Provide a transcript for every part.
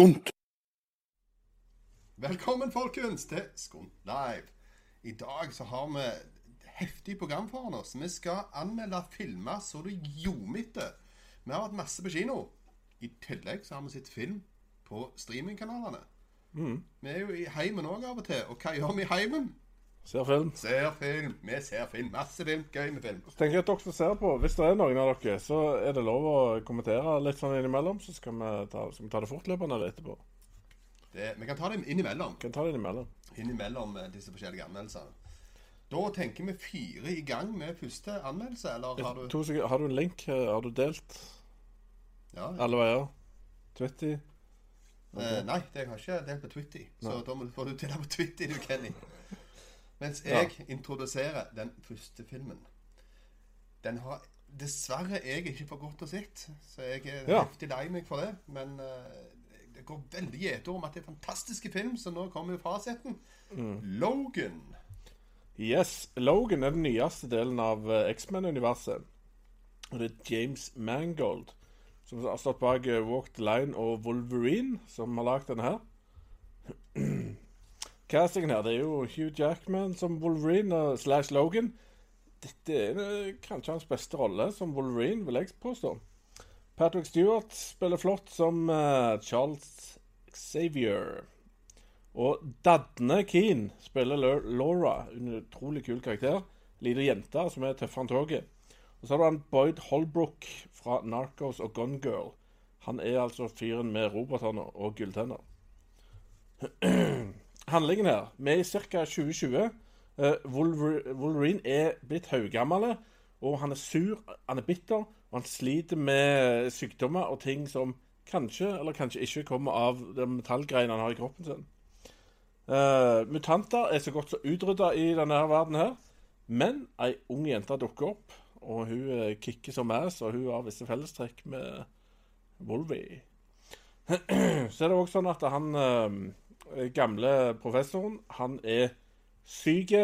Skunt. Velkommen, folkens, til Skunt Live. I dag så har vi et heftig program foran oss. Vi skal anmelde filmer så det ljomitter. Vi har vært masse på kino. I tillegg så har vi sett film på streamingkanalene. Vi er jo i heimen òg av og til. Og hva gjør vi i heimen? Ser film. Ser film. Vi ser film. Masse film. Gøy med film. Så tenker jeg at dere som ser på, Hvis det er noen av dere, så er det lov å kommentere litt sånn innimellom. Så skal vi ta, skal vi ta det fortløpende etterpå. Det, vi kan ta det innimellom. Kan ta det innimellom. Innimellom eh, disse forskjellige anmeldelsene. Da tenker vi fire i gang med første anmeldelse, eller har du To sekunder. Har du en link? Har du delt Ja, alle veier? Twitter? Eh, nei, det har jeg ikke delt på Twitter. Så da må- får du deg på Twitter, du, Kenny. Mens jeg introduserer den første filmen. Den har dessverre jeg ikke for godt å sett, så jeg er Ja. heftig lei meg for det. Men uh, det går veldig gjetord om at det er fantastiske film, så nå kommer jo fasiten. Logan. Yes. Logan er den nyeste delen av eh, X-Men-universet. Og det er James Mangold som har stått bak eh, Walk the Line og Wolverine, som har lagd denne her. Castingen her, det er jo Hugh Jackman som Wolverine og slash Logan. Dette er eh, kanskje hans beste rolle som Wolverine, vil jeg påstå. Patrick Stewart spiller flott som eh, Charles Xavier. Og Dadne Keen spiller Lau- Laura, en utrolig kul karakter. Lita jente som er tøffere enn toget. Og så har du han Boyd Holbrook fra Narcos og Gone Girl. Han er altså fyren med robotene og gulltenner. Handlingen her Vi er i ca. 2020. Eh, Wolverine er blitt haugammel, og han er sur, han er bitter, og han sliter med sykdommer og ting som kanskje eller kanskje ikke kommer av den metallgreiene han har i kroppen sin. Uh, mutanter er så godt som utrydda i denne her verden her. Men ei ung jente dukker opp, og hun eh, kicker som ass, og hun har visse fellestrekk med Wolvie. så er det også sånn at han eh, gamle professoren, han er syk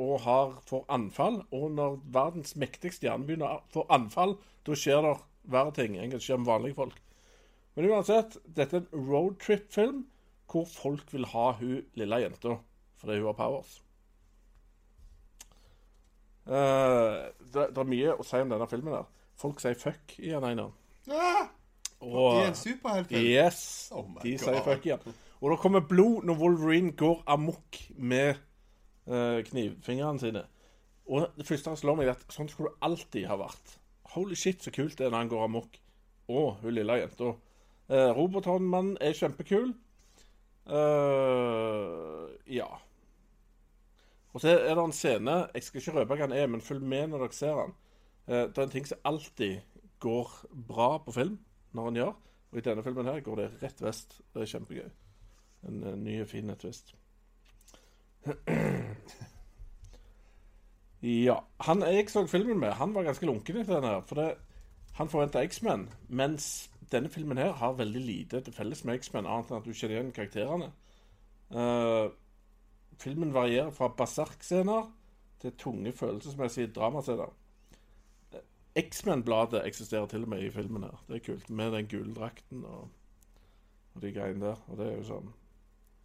og har får anfall. Og når verdens mektigste hjerne begynner å få anfall, da skjer det verre ting enn det skjer med vanlige folk. Men uansett, dette er en roadtrip-film hvor folk vil ha hun lille jenta fordi hun har powers. Uh, det, det er mye å si om denne filmen. der Folk sier fuck i den ene. De Og, I en superheltfilm. Yes, Oh de God. sier fuck igjen. Og det kommer blod når Wolverine går amok med uh, knivfingrene sine. Og det første han slår meg, er at sånn skulle det alltid ha vært. Holy shit, så kult det er når han går amok. Og hun lille jenta. Uh, Robothåndmannen er kjempekul. Uh, ja. Og så er det en scene Jeg skal ikke røpe hva den er, men følg med når dere ser den. Uh, det er en ting som alltid går bra på film når han gjør. Og i denne filmen her går det rett vest. Det er kjempegøy. En, nye, fine fin twist. ja. Han jeg så filmen med, han var ganske lunken etter den her. For det, han forventa X-Men, mens denne filmen her har veldig lite til felles med X-Men, annet enn at du kjenner igjen karakterene. Uh, filmen varierer fra basark-scener til tunge følelsesmessige dramascener. X-Men-bladet eksisterer til og med i filmen her. Det er kult. Med den gule drakten og, og de greiene der. Og det er jo sånn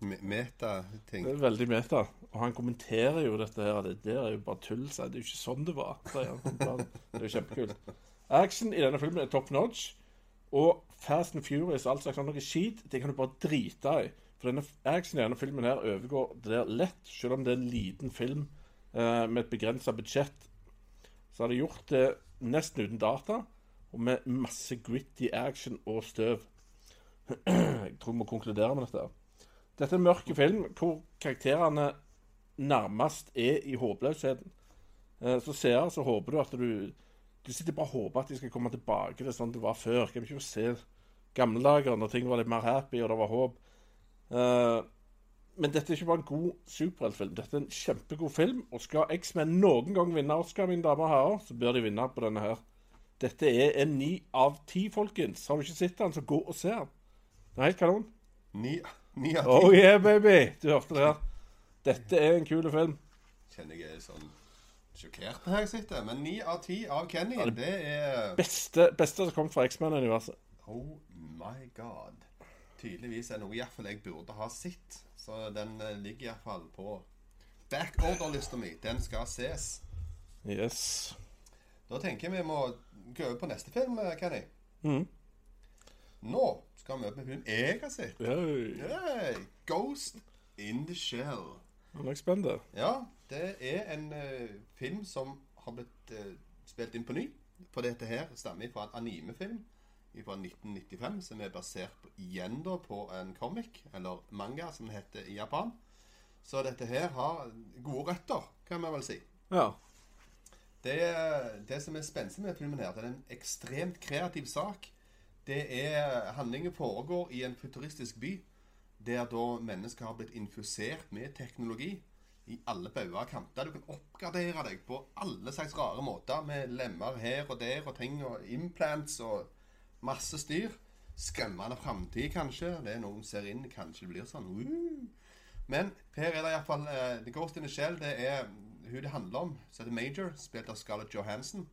Meta-ting. Det er veldig meta. Og han kommenterer jo dette her. Det der er jo bare tull. sier. Det er jo ikke sånn det var. Det er jo kjempekult. Action i denne filmen er top notch. Og Fast and Furious og alt slags noe skit, det kan du bare drite i. For denne action i denne filmen her overgår det der lett, selv om det er en liten film eh, med et begrensa budsjett. Så har de gjort det nesten uten data, og med masse gritty action og støv. Jeg tror vi må konkludere med dette. Dette er en mørk film hvor karakterene nærmest er i håpløsheten. Eh, Så ser så håper du at du Du sitter bare og håper at de skal komme tilbake til sånn det var før. Kan vi ikke se gamle dager når ting var litt mer happy og det var håp? Eh, men dette er ikke bare en god superheltfilm. Dette er en kjempegod film. Og skal X-Men noen gang vinne Oscar, mine damer og herrer, så bør de vinne på denne her. Dette er en ni av ti, folkens. Har du ikke sett den, så gå og se den. Det er helt kanon. Ni, ni av ti. Oh yeah, baby! Du hørte det her. Dette er en kul film. Kjenner jeg er sånn sjokkert her jeg sitter. Men ni av ti av Kenny, det er Beste, beste som kom fra X-Men-universet. Oh my god. tydeligvis er noe i hvert fall jeg burde ha sett. Så den eh, ligger iallfall på backorder-lista mi. Den skal ses. Yes. Da tenker jeg vi må gå over på neste film, eh, Kenny. Mhm. Nå skal vi opp med en film jeg har sett. Hey, Ghost in the Shell. Nå er jeg spent. Ja, det er en uh, film som har blitt uh, spilt inn på ny. For dette her stammer fra en animefilm fra 1995, som er basert på, igjen da på en comic, eller manga, som det heter i Japan. Så dette her har gode røtter, kan man vel si. Ja. Det, det som er spenstig med filmen her, det er en ekstremt kreativ sak. Det er Handlingen foregår i en futuristisk by, der da mennesker har blitt infusert med teknologi i alle bauger og kanter. Du kan oppgradere deg på alle slags rare måter, med lemmer her og der og ting, og implants og masse styr. Skremmende framtid, kanskje. Det er noen ser inn, kanskje det blir sånn. Woo! Men her er det iallfall uh, The Ghost in the Shell. Det er hun det handler om, som heter Major, spilt av Scarlett Johansson.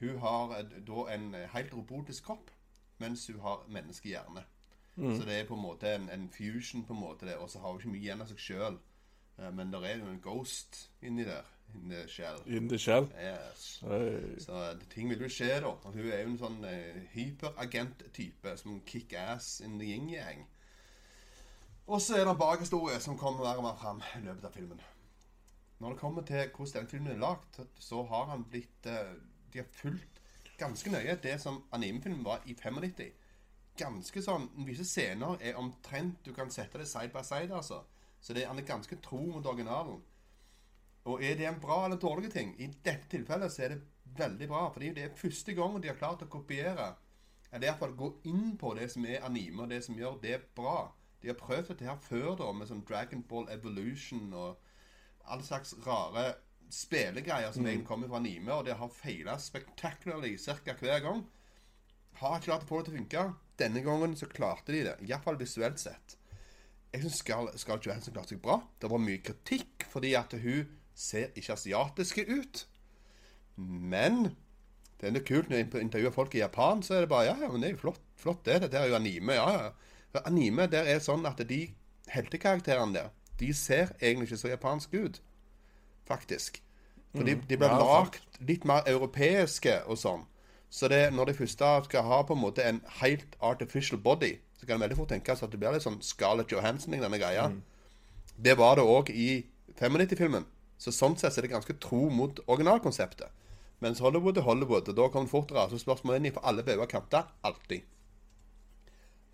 Hun har eh, da en eh, helt robotisk kropp, mens hun har menneskehjerne. Så det er på en måte en, en fusion, på en måte det, og så har hun ikke mye igjen av seg sjøl. men det er jo en ghost inni der. In the shell. In the shell. Yes. Hey. Så det- ting vil jo skje, da. Og hun er jo en sånn uh, hyperagent-type som kick-ass in the yin-yang. Og så er det en bakhistorie som kommer mer og mer fram i løpet av filmen. Når det kommer til hvordan den filmen er lagd, så har han blitt uh, De har fulgt ganske nøye det som animefilmen var i 95. Ganske sånn Visse scener er omtrent Du kan sette det side by side, altså. Så det, han er ganske tro mot originalen. Og er det en bra eller dårlig ting? I dette tilfellet så er det veldig bra. Fordi det er første gang de har klart å kopiere, eller iallfall gå inn på det som er anime, og det som gjør det bra. De har prøvd dette her før, da, med sånn Dragon Ball Evolution og alle slags rare spelegreier som egentlig kommer fra anime, og det har feila spectacularly ca. hver gang. Har ikke klart å få det til å funke. Denne gangen så klarte de det. Iallfall visuelt sett. Jeg syns Scarlett Johansson klarte seg bra. Det var mye kritikk fordi at hun ser ikke asiatiske ut. Men det er kult når jeg intervjuer folk i Japan, så er det bare Ja, ja, men det er jo flott, flott det. Dette er jo anime. Ja, ja. Anime der er sånn at de heltekarakterene der, de ser egentlig ikke så japanske ut. Faktisk. For de, de ble Ja, lagd litt mer europeiske og sånn. Så det, når de første skal ha på en måte en helt artificial body, så kan det veldig fort tenkes at det blir litt sånn Scarlett Johansson-lignende greia. Det var det òg i 95-filmen. Så sånn sett er det ganske tro mot originalkonseptet. Mens Hollywood er Hollywood, og da kommer det fortere. Så spørsmålet er for alle bauger kanter. Alltid.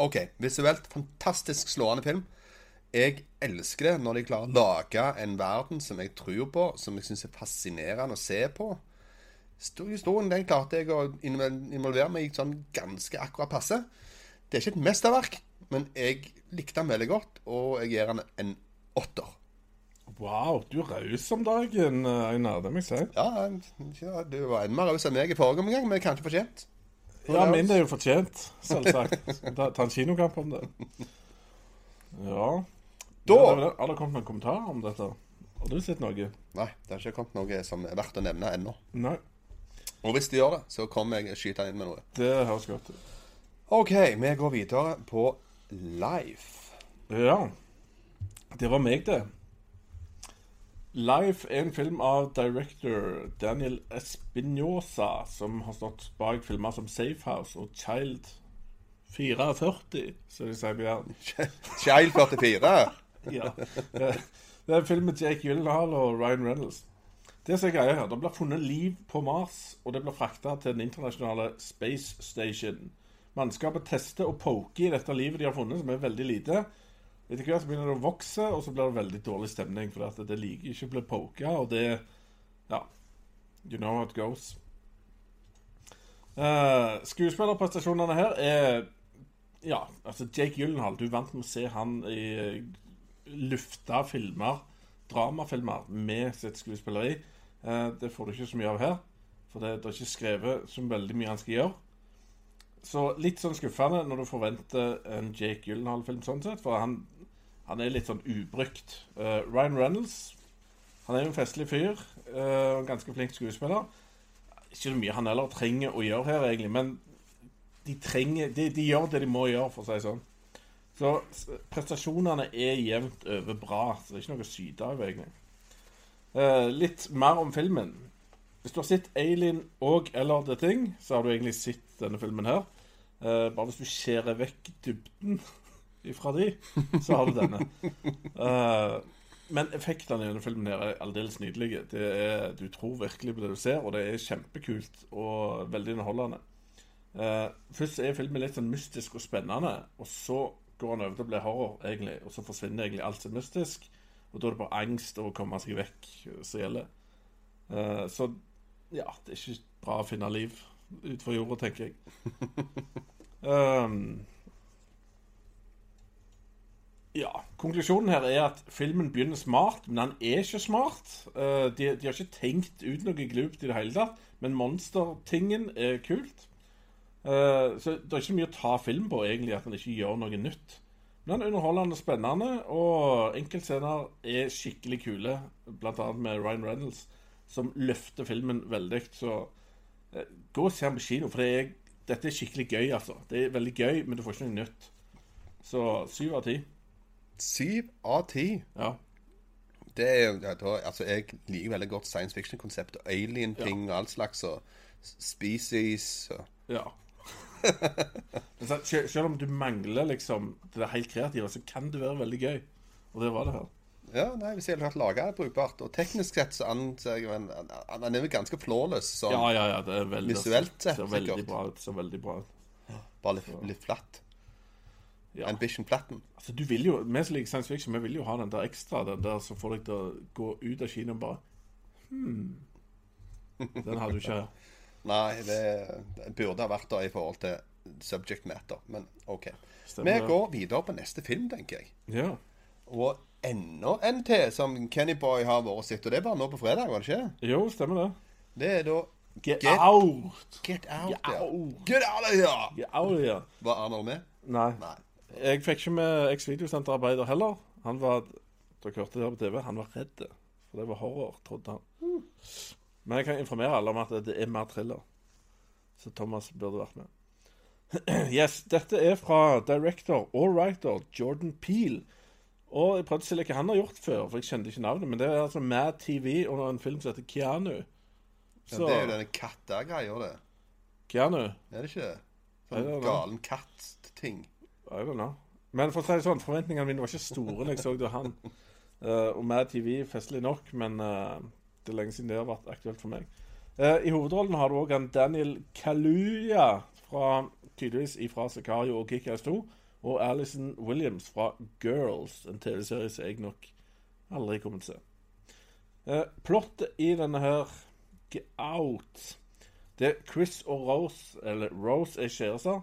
OK. Visuelt fantastisk slående film. Jeg elsker det når de klarer å lage en verden som jeg tror på, som jeg syns er fascinerende å se på. Historien den klarte jeg å involvere meg i sånn ganske akkurat passe. Det er ikke et mesterverk, men jeg likte den veldig godt, og jeg gir den en åtter. Wow, du er raus om dagen, Einar. Det må jeg si. Ja, ja, du var enda mer raus enn meg i forrige omgang, men kanskje fortjent. Ja, min er jo fortjent, selvsagt. Ta, en kinokamp om det. Ja. Da- Ja, det. Har det kommet noen kommentarer om dette? Har du sett noe? Nei, det har ikke kommet noe som er verdt å nevne ennå. Nei. Og hvis de gjør det, så kommer jeg skyte inn med noe. Det høres godt ut. OK, vi går videre på Life. Ja. Det var meg, det. Life er en film av director Daniel Espinosa, som har stått bak filmer som Safe House og Child 44, som de sier på. Child 44. Ja. Det er en film med Jake Gyllenhaal og Ryan Reynolds. Det som er greia her, Det blir funnet liv på Mars, og det blir frakta til den internasjonale Space Station. Mannskapet tester og poker i dette livet de har funnet, som er veldig lite. Etter hvert så begynner det å vokse, og så blir det veldig dårlig stemning. For det liker ikke å bli poka, og det Ja. You know how it goes. Uh, skuespillerprestasjonene her er Ja, altså Jake Gyllenhaal. Du vant med å se han i lufta filmer, dramafilmer, med sitt skuespilleri. Eh, det får du ikke så mye av her. For det, det er ikke skrevet så veldig mye han skal gjøre. Så litt sånn skuffende når du forventer en Jake Gyllenhaal-film sånn sett, for han, han er litt sånn ubrukt. Eh, Ryan Reynolds han er jo en festlig fyr. en ganske flink skuespiller. Ikke så mye han heller trenger å gjøre her, egentlig, men de trenger De, de gjør det de må gjøre, for å si det sånn. Så prestasjonene er jevnt over bra, så det er ikke noe å syte av, egentlig. Eh, litt mer om filmen. Hvis du har sett Alien og eller The Thing, så har du egentlig sett denne filmen her. Eh, bare hvis du skjærer vekk dybden ifra de, så har du denne. Eh, men effektene i denne filmen her er aldeles nydelige. Er, du tror virkelig på det du ser, og det er kjempekult og veldig underholdende. Eh, først er filmen litt sånn mystisk og spennende, og så går han over til å bli horror, egentlig. Og så forsvinner egentlig alt som mystisk, og da er det bare angst over å komme seg vekk eh, som gjelder. Uh, så ja, det er ikke bra å finne liv utenfor jorda, tenker jeg. um, ja, konklusjonen her er at filmen begynner smart, men han er ikke smart. Uh, de, de har ikke tenkt ut noe glupt i det hele tatt, men monstertingen er kult. Eh, så det er ikke mye å ta film på, egentlig, at han ikke gjør noe nytt. Men er underholdende og spennende, og enkeltscener er skikkelig kule, blant annet med Ryan Reynolds, som løfter filmen veldig. Så eh, gå og se den på kino, for det er, dette er skikkelig gøy, altså. Det er veldig gøy, men du får ikke noe nytt. Så syv av ti. Syv av ti. Ja. Det er ja, da, Altså, jeg liker veldig godt science fiction-konsept alien-ting og all slags, og species og Ja. Men så- sel- Selv om du mangler liksom det er helt kreative, så kan det være veldig gøy. Og det var det her. Ja, nei, hvis jeg hadde lage det brukbart. Og teknisk sett så anser jeg jo en han- Han er jo ganske flawless, sånn. Ja, ja, ja. Det er veldig Visuelt sett, Ser veldig sikkert. bra ut. Ser veldig bra ut. Bare litt, litt flatt. Ja. Ambition Platten. Altså, du vil jo, Vi som liker science fiction, vi vil jo ha den der ekstra, den der som får deg til å gå ut av kinoen bare hmm. Den har du ikke her. Nei, det, det burde ha vært det i forhold til subject matter, men OK. Stemmer Vi går videre på neste film, tenker jeg. Ja. Og enda en til som Kenny Boy har vært sitt. og det er bare nå på fredag, var det ikke? Jo, stemmer det. Det er da Get, Get- out! Get Out. Get ja. out! Get out of here! Get out ja. Var Arnold med? Nei. Nei. Jeg fikk ikke med eks-videosenterarbeider heller. Han var Dere hørte det her på TV. Han var redd. For det var horror, trodde han. Men jeg kan informere alle om at det er mer thriller. Så Thomas burde vært med. yes, dette er fra director og writer Jordan Peel. Og jeg prøvde å se hva han har gjort før, for jeg kjente ikke navnet. Men det er altså Mad TV og en film som heter Keanu. Ja, det er jo denne kattegreia, det. Keanu Er det ikke det? Sånn galen katt-ting. I don't know. Men for å si det sånn, forventningene mine var ikke store når jeg så det han. Uh, og Mad TV festlig nok, men eh, det er lenge siden det har vært aktuelt for meg. Eh, I hovedrollen har du òg Daniel Kaluya, fra, tydeligvis fra Sicario og Kick-Ass 2, og Alison Williams fra Girls, en TV-serie som jeg nok aldri kommer til å se. Eh, plottet i denne her Get Out Det er Chris og Rose, eller Rose er kjærester.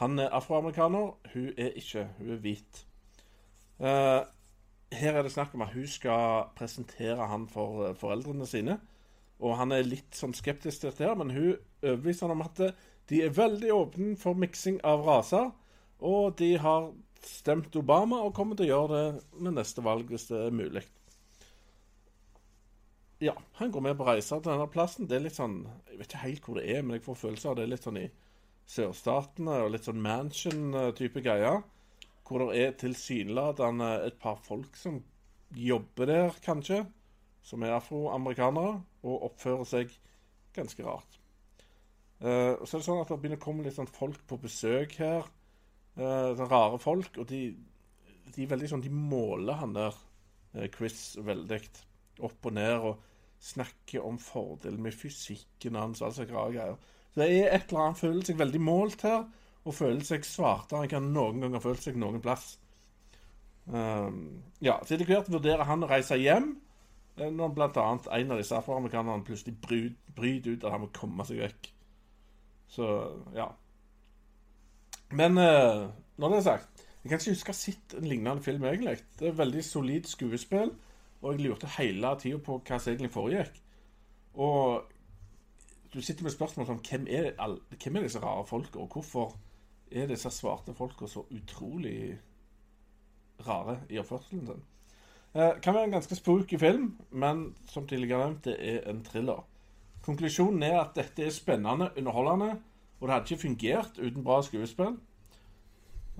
Han er afroamerikaner, hun er ikke. Hun er hvit. Eh, her er det snakk om at hun skal presentere han for eh, foreldrene sine. Og han er litt sånn skeptisk til dette, her, men hun overbeviser han om at eh, de er veldig åpne for miksing av raser. Og de har stemt Obama og kommer til å gjøre det med neste valg hvis det er mulig. Ja, han går med på reiser til denne plassen. Det er litt sånn Jeg vet ikke helt hvor det er, men jeg får følelse av det er litt sånn i sørstatene og litt sånn mansion-type greier. Hvor det er tilsynelatende et par folk som jobber der, kanskje. Som er afroamerikanere og oppfører seg ganske rart. Eh, så er det sånn at det begynner å komme litt sånn folk på besøk her. Eh, sånn rare folk. Og de, de er veldig sånn De måler han der, eh, Chris, veldig opp og ned. og snakker om fordelen med fysikken hans sånne rare greier. Så det er et eller annet føler seg veldig målt her, og føler seg svartere enn han noen gang har følt seg noen plass. Um, ja, så Etter hvert vurderer han å reise hjem, eh, når bl.a. en av disse afroamerikanerne plutselig bry- bryter ut at han må komme seg vekk. Så ja. Men uh, når det er sagt Jeg kan ikke huske å ha sett en lignende film, egentlig. Det er veldig solid skuespill. Og jeg lurte hele tida på hva som egentlig foregikk. Og du sitter med spørsmål som hvem er, hvem er disse rare folka, og hvorfor er disse svarte folka så utrolig rare i oppførselen sin? Eh, kan være en ganske spooky film, men som tidligere nevnt, det er en thriller. Konklusjonen er at dette er spennende, underholdende, og det hadde ikke fungert uten bra skuespill.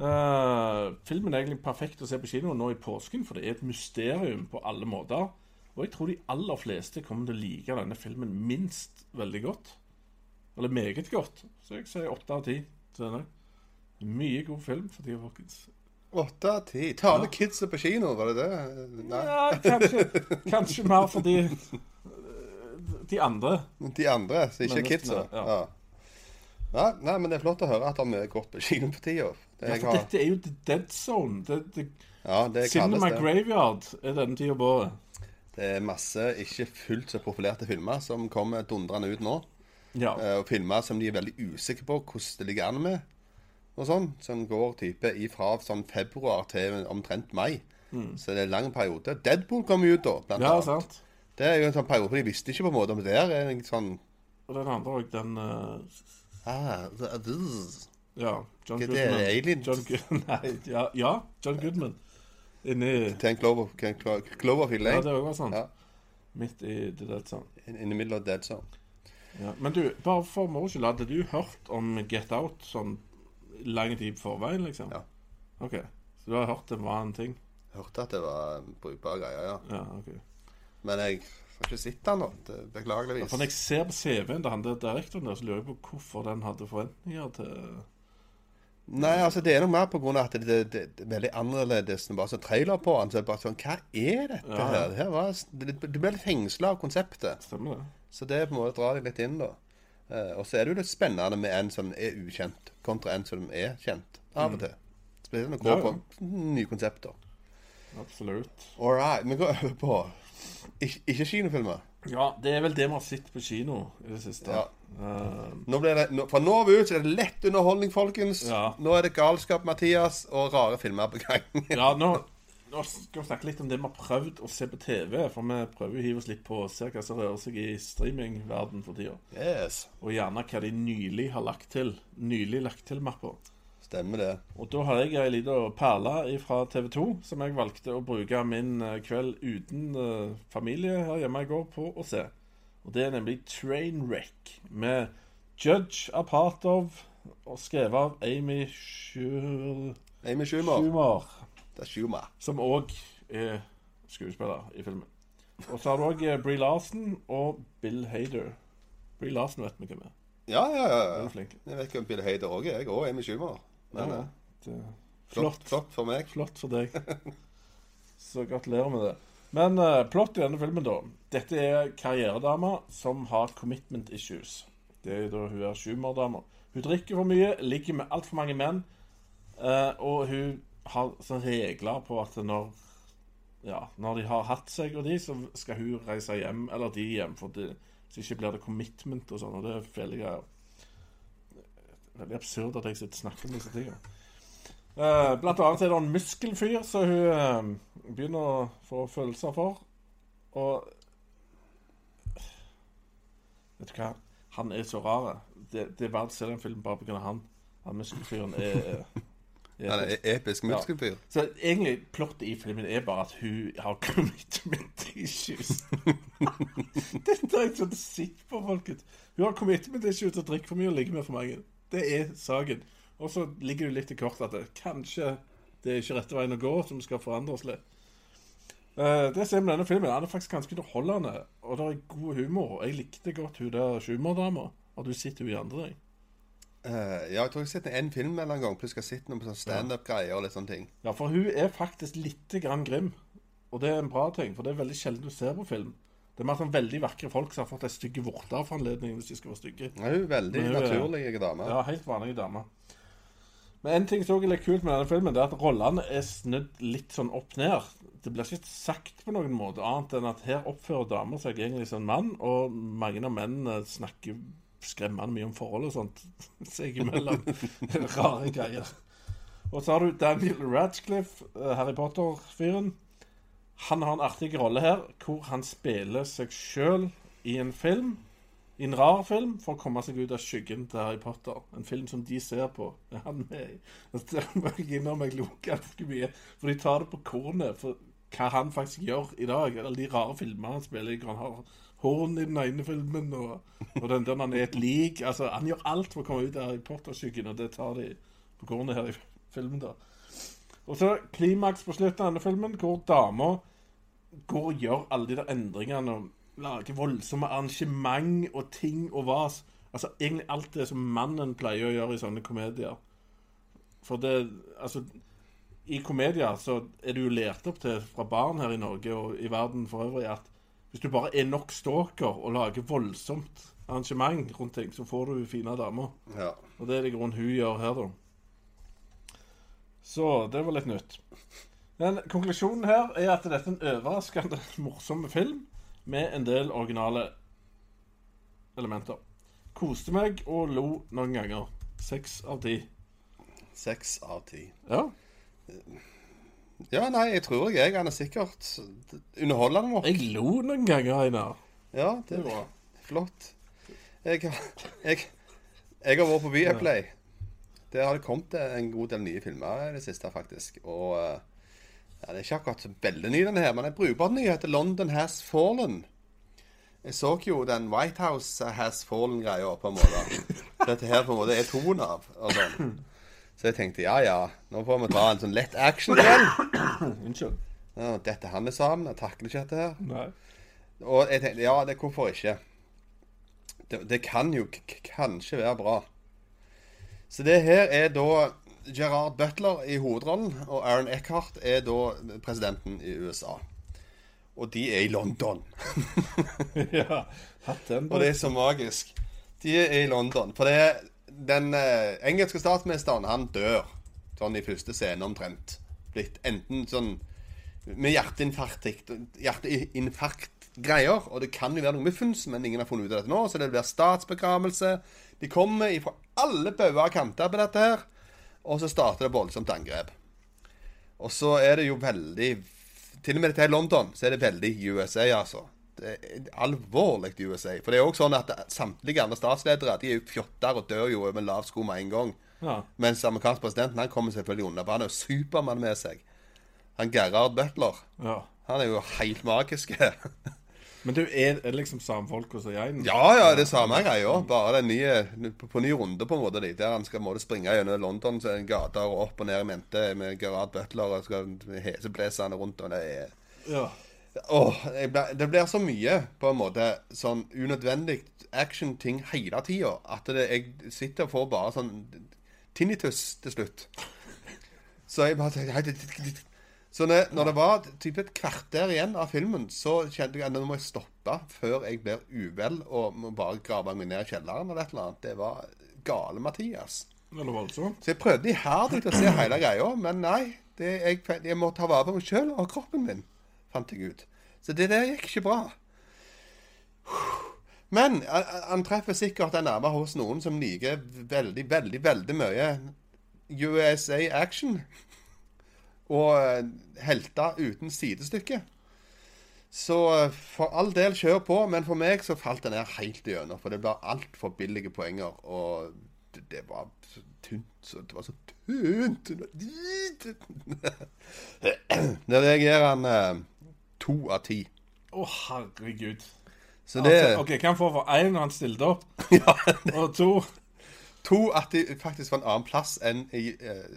Eh, filmen er egentlig perfekt å se på kino nå i påsken, for det er et mysterium på alle måter. Og jeg tror de aller fleste kommer til å like denne filmen minst veldig godt. Eller meget godt. Så jeg sier åtte av ti til denne. Mye god film for tida, folkens. Åtte av ti. Ta med kidsa på kino, var det det? Nei. Ja, kanskje, kanskje mer for de, de andre. De andre, så ikke kidsa. ja. Ja. Nei, men det er flott å høre at det er mye godt på kino på tida. Det, Ja, for har- dette er jo The Dead Zone. Det, det, ja, det Cinema det. Graveyard er denne tida på året. Det er masse ikke fullt så populerte filmer som kommer dundrende ut nå. Ja. Eh, Og filmer som de er veldig usikre på hvordan det ligger an med. Og sånn, Som går type ifra sånn februar til omtrent mai. Så det er en lang periode. Deadpool kom ut da, blant Mm. ja, annet. sant. Det er jo en sånn periode for de visste ikke på en måte om det der er en sånn Og den andre òg, den uh... ah, the, the... Ja, John Hva Goodman. det, Goodman. Alien? John Nei, ja, ja, John Goodman. Inni Til en Clover, Cloverfield Ja, det òg var sånn. Ja. Midt i The Dead Zone. In, in the middle of dead zone. Ja. Men du, bare for moro skyld, hadde du hørt om Get Out sånn lang tid på forveien, liksom? Ja. OK. Så du har hørt det var en ting? Hørte at det var brukbare greier, ja. Ja, ok. Men jeg har ikke sett den, da. Beklageligvis. Ja. For når jeg ser på CV-en til han der direktoren der, så lurer jeg på hvorfor den hadde forventninger til Nei, altså det er nok mer av at det, det, det er veldig annerledes enn bare sånn trailer på den. Så det er bare sånn Hva er dette Ja. her? Det her var, det, du blir litt fengsla av konseptet. Stemmer det? Så det er på en måte drar deg litt inn, da. Eh, og så er det jo litt spennende med en som er ukjent, kontra en som er kjent, av og til. Spesielt når det går på nye konsepter. Absolutt. All right, vi går over på ikke, ikke kinofilmer. Ja, det er vel det vi har sett på kino i det siste. Ja. Uh, Nå det, fra nå av ut så er det lett underholdning, folkens. Ja. Nå er det galskap, Mathias, og rare filmer på gang. ja, nå, nå skal vi snakke litt om det vi har prøvd å se på TV. For vi prøver å hive oss litt på og se hva som rører seg i streamingverden for tida. yes, Og gjerne hva de nylig har lagt til. Nylig lagt til-mappa. stemmer det. Og da har jeg ei lita perle fra TV 2 som jeg valgte å bruke min eh, kveld uten eh, familie her hjemme i går på å se. Og det er nemlig Trainwreck med Judge Apartov og skrevet av Amy Schumer, Amy Schumer. Schumer Er Schumer. som òg er skuespiller i filmen. Og så har du òg Bree Larsen og Bill Hader. Bree Larsen vet vi hvem er. Ja, ja, ja. Ja. er. Jeg vet om Bill Hader òg er, jeg òg. Amy Schumer. Men, Ja, eh, det, flott. flott for meg. Flott for deg. Så gratulerer med det. Men uh, plott i denne filmen, da. Dette er karrieredama som har commitment issues. Det er da hun er Schumer-dama. Hun drikker for mye, ligger med altfor mange menn. uh, og hun har sånne regler på at når ja, når de har hatt seg og de, så skal hun reise hjem, eller de hjem. For det, så ikke blir det commitment og sånn. Og det er jeg er Veldig absurd at jeg sitter og snakker om disse tingene. Eh, blant annet er det en muskelfyr som hun eh, begynner å få følelser for. Og Vet du hva? Han er så rar. Det, det er verdt å se den filmen bare pga. han. Han muskelfyren er, er Han er e- episk muskelfyr. Så egentlig plottet i filmen er bare at hun har commitment issues. Dette har jeg sånn sett på, folkens. Hun har commitment issues og drikker for mye og ligger med for mange. Det er saken. Og så ligger det litt i kortet at det, kanskje det er ikke rette veien å gå, som skal forandre oss litt. Uh, det ser vi med denne filmen. Den er faktisk ganske underholdende, og det er god humor. Jeg likte godt hun der humordama, og du sitter jo i andre ting? Eh, ja, jeg tror jeg har sett en film eller en gang. Plutselig har jeg sett noen på sånn standup-greier og litt sånne ting. Ja, for hun er faktisk litt grann grim. Og det er en bra ting, for det er veldig sjelden du ser på film. Det er mer sånn veldig vakre folk som har fått ei stygge vorte for anledningen hvis de skal være stygge. Ja, hun er veldig hun er- naturlig dame. Ja, helt vanlige damer. Men en ting som også er litt kult med denne filmen, det er at rollene er snudd litt sånn opp ned. Det blir ikke sagt på noen måte annet enn at her oppfører damer seg egentlig som en mann, og mange av mennene snakker skremmende mye om forhold og sånt seg imellom. Rare greier. Og så har du Daniel Radcliffe, eh, Harry Potter-fyren. Han har en artig rolle her, hvor han spiller seg sjøl i en film. I en rar film for å komme seg ut av skyggen til Harry Potter. En film som de ser på. Er han med i? Der må jeg innrømme jeg lo ganske mye. For de tar det på kornet for hva han faktisk gjør i dag. Eller de rare filmene han spiller i. hvor Han har horn i den ene filmen, og, og den der han er et lik. Altså, Han gjør alt for å komme ut av Harry Potter-skyggen, og det tar de på kornet her i filmen da. Og så klimaks på slutten av denne filmen, hvor dama går og gjør alle de der endringene og lager voldsomme arrangement og ting og vas. Altså egentlig alt det som mannen pleier å gjøre i sånne komedier. For det Altså, i komedier så er det jo lært opp til fra barn her i Norge og i verden for øvrig at hvis du bare er nok stalker og lager voldsomt arrangement rundt ting, så får du fine damer. Ja. Og det er det grunnen hun gjør her, da. Så det var litt nytt. Men konklusjonen her er at dette er en overraskende morsom film med en del originale elementer. Koste meg og lo noen ganger. Seks av ti. Seks av ti. Ja. Ja, nei, jeg tror jeg han er sikkert underholdende nok. Jeg lo noen ganger, Einar. Ja, det er er bra. flott. Jeg, jeg, jeg har vært på Viaplay. Der har det kommet en god del nye filmer i det siste, faktisk. Og eh, ja, det er ikke akkurat så veldig ny, denne her, men en brukbar nyhet. London Has Fallen. Jeg så jo den White House Has Fallen-greia, på en måte. Dette her på en måte er toen av. Og sånn. Så jeg tenkte ja, ja, nå får vi ta en sånn lett action igjen. Unnskyld. Ja, dette han er sammen, jeg takler ikke dette her. Nei. Og jeg tenkte, ja, det, hvorfor ikke? Det, det kan jo kanskje være bra. Så det her er da Gerard Butler i hovedrollen, og Aaron Eckhart er da presidenten i USA. Og de er i London. ja. Hatt den Og det er så magisk. De er i London. For det er den eh, engelske statsministeren, han dør sånn i første scene omtrent. Blitt enten sånn med hjerteinfarkt, hjerteinfarkt-greier. Og det kan jo være noe muffens, men ingen har funnet ut av dette nå. Så det blir statsbegravelse. De kommer fra alle bauger og kanter på dette her. Og så starter det voldsomt angrep. Og så er det jo veldig Til og med dette i London så er det veldig USA, altså. Er alvorlig USA. For det er også sånn at samtlige andre statsledere de er jo fjotter og dør jo med lav sko med en gang. Ja. Mens amerikansk presidenten han kommer selvfølgelig unna. For han er jo Supermann med seg. Han Gerhard Butler. ja. Han er jo helt magisk. Men du, er det liksom samme folk hos jeg? ja, ja, det er samme greia. Bare den nye, på, på ny runde, på en måte. Der han skal måtte springe gjennom London så er det gater og opp og ned i mente med Gerhard Butler og skal heseblesende rundt. og det er... Ja. Åh, ble, det blir så mye, på en måte, sånn unødvendig action-ting hele tida, at det, jeg sitter og får bare sånn tinnitus til slutt. Så jeg bare Så når, når det var typ et kvarter igjen av filmen, så kjente jeg at nå må jeg stoppe før jeg blir uvel og må bare grave meg ned i kjelleren eller et eller annet. Det var gale Mathias. Eller? Så jeg prøvde iherdig å se hele greia, men nei. Det, jeg, jeg må ta vare på meg sjøl og kroppen min, fant jeg ut. Så det der gikk ikke bra. Men han, treffer sikkert en nerve hos noen som liker veldig, veldig, veldig mye USA action. Og eh, helter uten sidestykke. Så for all del, kjør på. Men for meg så falt det her helt igjennom. For det ble altfor billige poenger. Og det, det var så tynt. Så, det var så tynt. Når jeg gir han eh, to av ti. Å, herregud. Så det Altså, OK, hva får for én når han stilte opp? Ja. Og to To at de faktisk var en annen plass enn i eh,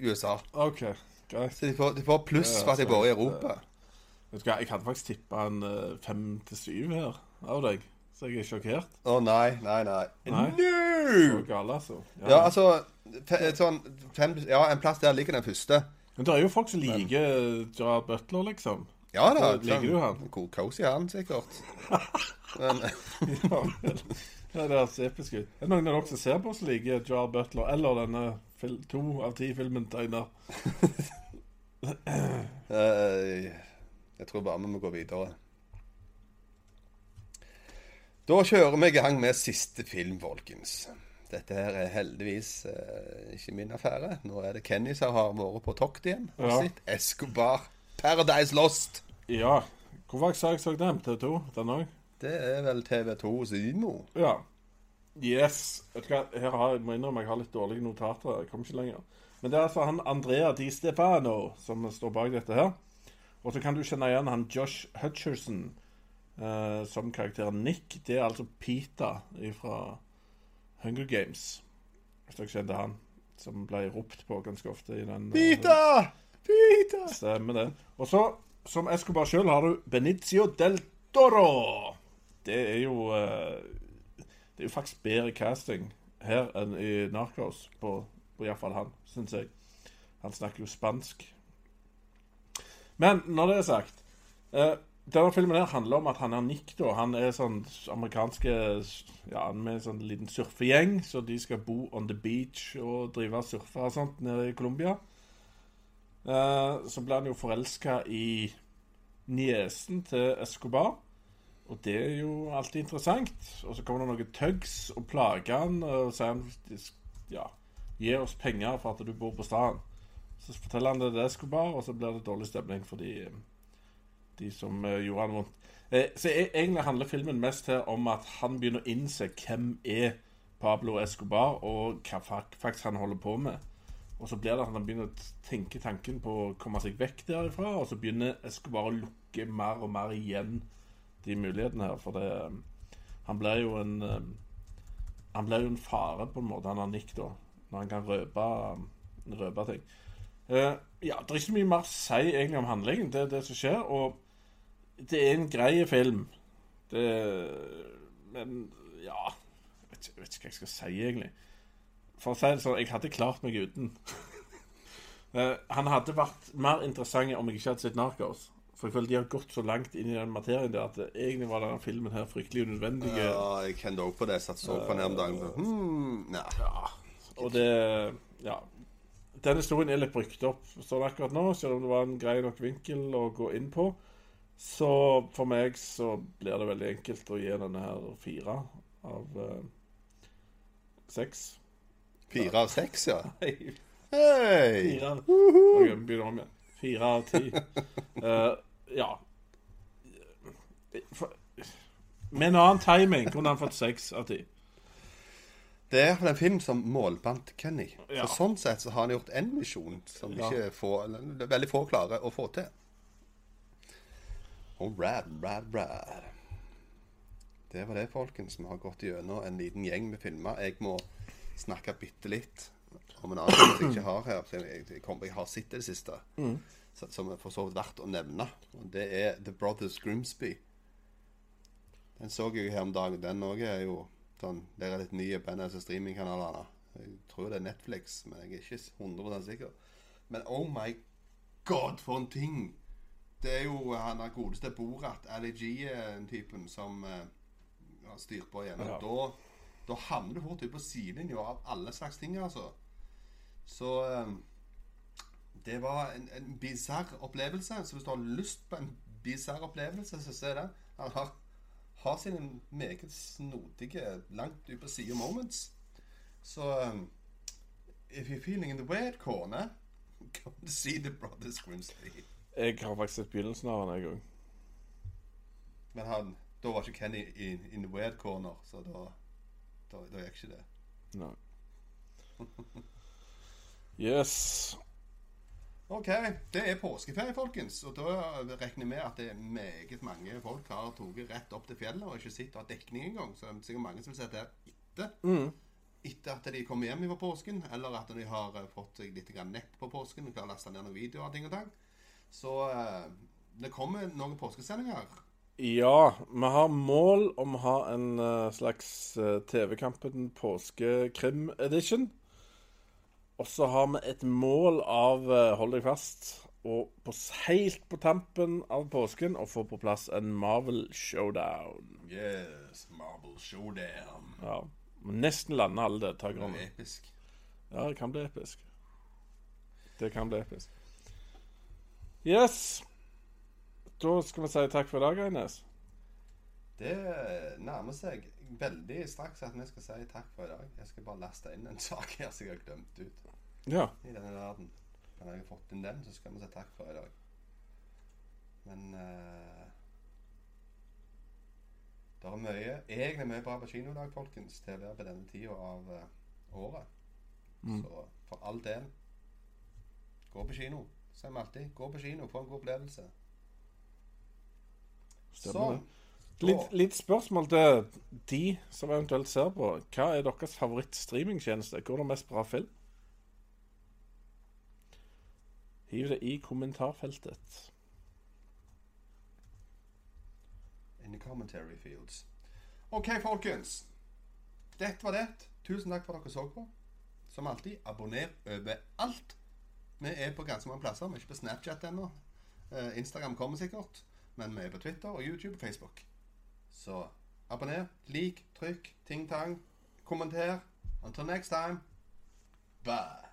USA. OK, greit. Så de får, de får pluss Ja, for at de bor i Europa. Vet du hva, Jeg hadde faktisk tippa en eh, fem til syv her av deg, så jeg er sjokkert. Å nei, nei, nei. Nei. No! Så gale, altså. Ja, altså fe, sånn, fem, ja, En plass der ligger den første. Men det er jo folk som liker Gerard Butler, liksom. Ja da. Liker du han? Co- Cozy han, sikkert. Men, Ja, ja, det høres episk ut. Er det noen av dere som ser på som liker Jar Butler, eller denne to av ti-filmen tegner? eh, jeg tror bare vi må gå videre. Da kjører vi i gang med siste film, folkens. Dette her er heldigvis eh, ikke min affære. Nå er det Kenny som har vært på tokt igjen. Og Ja. sitt Escobar. Paradise Lost. Ja. Hvor var jeg så den? TV2? Den òg? Det er vel TV2 Simo. Ja. Yes. Vet du hva, her har jeg må innrømme jeg har litt dårlige notater. Jeg kommer ikke lenger. Men det er altså han Andrea Di Stefano som står bak dette her. Og så kan du kjenne igjen han Josh Hutcherson eh, som karakteren Nick. Det er altså Pita fra Hunger Games. Hvis dere kjente han. som ble ropt på ganske ofte i den. Pita! Pita! Pita! Stemmer det. Og så, som Escobar sjøl, har du Benicio del Toro. Det er jo eh, Det er jo faktisk bedre casting her enn i Narcos, på, på iallfall han, syns jeg. Han snakker jo spansk. Men når det er sagt eh, Denne filmen her handler om at han er Nick. da Han er sånn amerikanske Ja, han med en sånn liten surfegjeng, så de skal bo on the beach og drive og surfe og sånt nede i Colombia. Eh, så ble han jo forelska i niesen til Escobar. Og det er jo alltid interessant. Og så kommer det noen tugs og plager han og sier han ja, gi oss penger for at du bor på staden. Så forteller han det til Escobar, og så blir det dårlig stemning for de, de som eh, gjorde han vondt. Eh, så e- egentlig handler filmen mest her om at han begynner å innse hvem er Pablo Escobar, og hva faktisk han holder på med. Og så blir det at han begynner å tenke tanken på å komme seg vekk derifra, og så begynner Escobar å lukke mer og mer igjen de mulighetene her, for det Han blir jo en eh, Han blir jo en fare, på en måte, han har Nick, da, når han kan røpe, røpe ting. Uh, ja, det er ikke så mye mer å si egentlig om handlingen. Det er det som skjer. Og det er en grei film. Det Men ja Jeg vet, ikke- jeg vet ikke hva jeg skal si, egentlig. For å si det sånn, jeg hadde klart meg uten. Eh, han hadde vært mer interessant om jeg ikke hadde sett Narcos. For jeg føler de har gått så langt inn i den materien der at det egentlig var denne filmen her fryktelig unødvendig. Ja, jeg kjente òg på det. Satt så på den her om dagen. Hmm, nei. Og det Ja. Den historien er litt brukt opp sånn akkurat nå, selv om det var en grei nok vinkel å gå inn på. Så for meg så blir det veldig enkelt å gi denne her fire av eh, seks. Fire av seks, ja. Hei! fire av Ok, begynner om igjen. Fire av ti. Eh, ja. For, med en annen timing kunne han fått seks av ti. Det er en film som målbandt Kenny. Ja. Så sånn sett så har han gjort én misjon som Ja. ikke få, veldig få klarer å få til. Oh, rad, rad, rad. Det var det, folkens. Vi har gått gjennom en liten gjeng med filmer. Jeg må snakke bitte litt om en annen som jeg ikke har her. som Jeg, jeg, jeg har sett det siste. mm. som er for så vidt verdt å nevne. Og det er The Brothers Grimsby. Den så jeg jo her om dagen. Den òg er jo sånn Det er litt nye på en av streamingkanalene. Jeg tror det er Netflix, men jeg er ikke 100 sikker. Men oh my god, for en ting! Det er jo han der godeste Borat, Ali G-typen, som uh, har styrt på igjen. Og Ja. da, da havner du fort ut på sidelinja av alle slags ting, altså. Så eh, det var en, en bisarr opplevelse. Så hvis du har lyst på en bisarr opplevelse, så se det. Han har, har sine meget snodige, langt ut på sida moments. Så um, if you're feeling in the weird corner, come to see The Brothers Grimsley. Jeg har faktisk sett begynnelsen av den en gang. Men han, da var ikke Kenny in, in the weird corner, så da, da, da gikk ikke det. Nei. Yes. Ok, det er påskeferie, folkens. Og da regner med at det er meget mange folk har tatt rett opp til fjellet og ikke sitter og har dekning engang. Så det er sikkert mange som vil se det etter. Etter at de kommer hjem på påsken, eller at de har eh, fått seg litt nett på påsken og klarer å laste ned noen videoer ting og tang. Så eh, det kommer noen påskesendinger. Ja, vi har mål om å ha en eh, slags uh, TV-Kampen påskekrim-edition. Og så har vi et mål av, eh, hold deg fast, og på, helt på tampen av påsken å få på plass en Marvel Showdown. Yes, Marvel Showdown. Ja. Nesten lander alle Det deltakerne. er episk. Ja, det kan bli episk. Det kan bli episk. Yes. Da skal vi si takk for i dag, Eines. Det nærmer seg veldig straks at vi skal si takk for i dag. Jeg skal bare laste inn en sak her som jeg har glemt ut Ja. i denne verden. Når jeg har fått inn den, så skal vi si takk for i dag. Men uh, Det er mye, egentlig mye bra på kino i dag, folkens, til å være på denne tida av uh, året. Så for all del, gå på kino. Vi alltid. Gå på kino, få en god opplevelse. Stemmer det. Litt, litt spørsmål til de som eventuelt ser på. Hva er deres favoritt-streamingtjeneste? Går det mest bra film? Hiv det i kommentarfeltet. In the commentary fields. OK, folkens. Dette var det. Tusen takk for at dere så på. Som alltid, abonner overalt. Vi er på ganske mange plasser. Vi er ikke på Snapchat ennå. Eh, Instagram kommer sikkert. Men vi er på Twitter og YouTube og Facebook. Så abonner, lik, trykk, ting-tang. Kommenter. Until next time. Bye.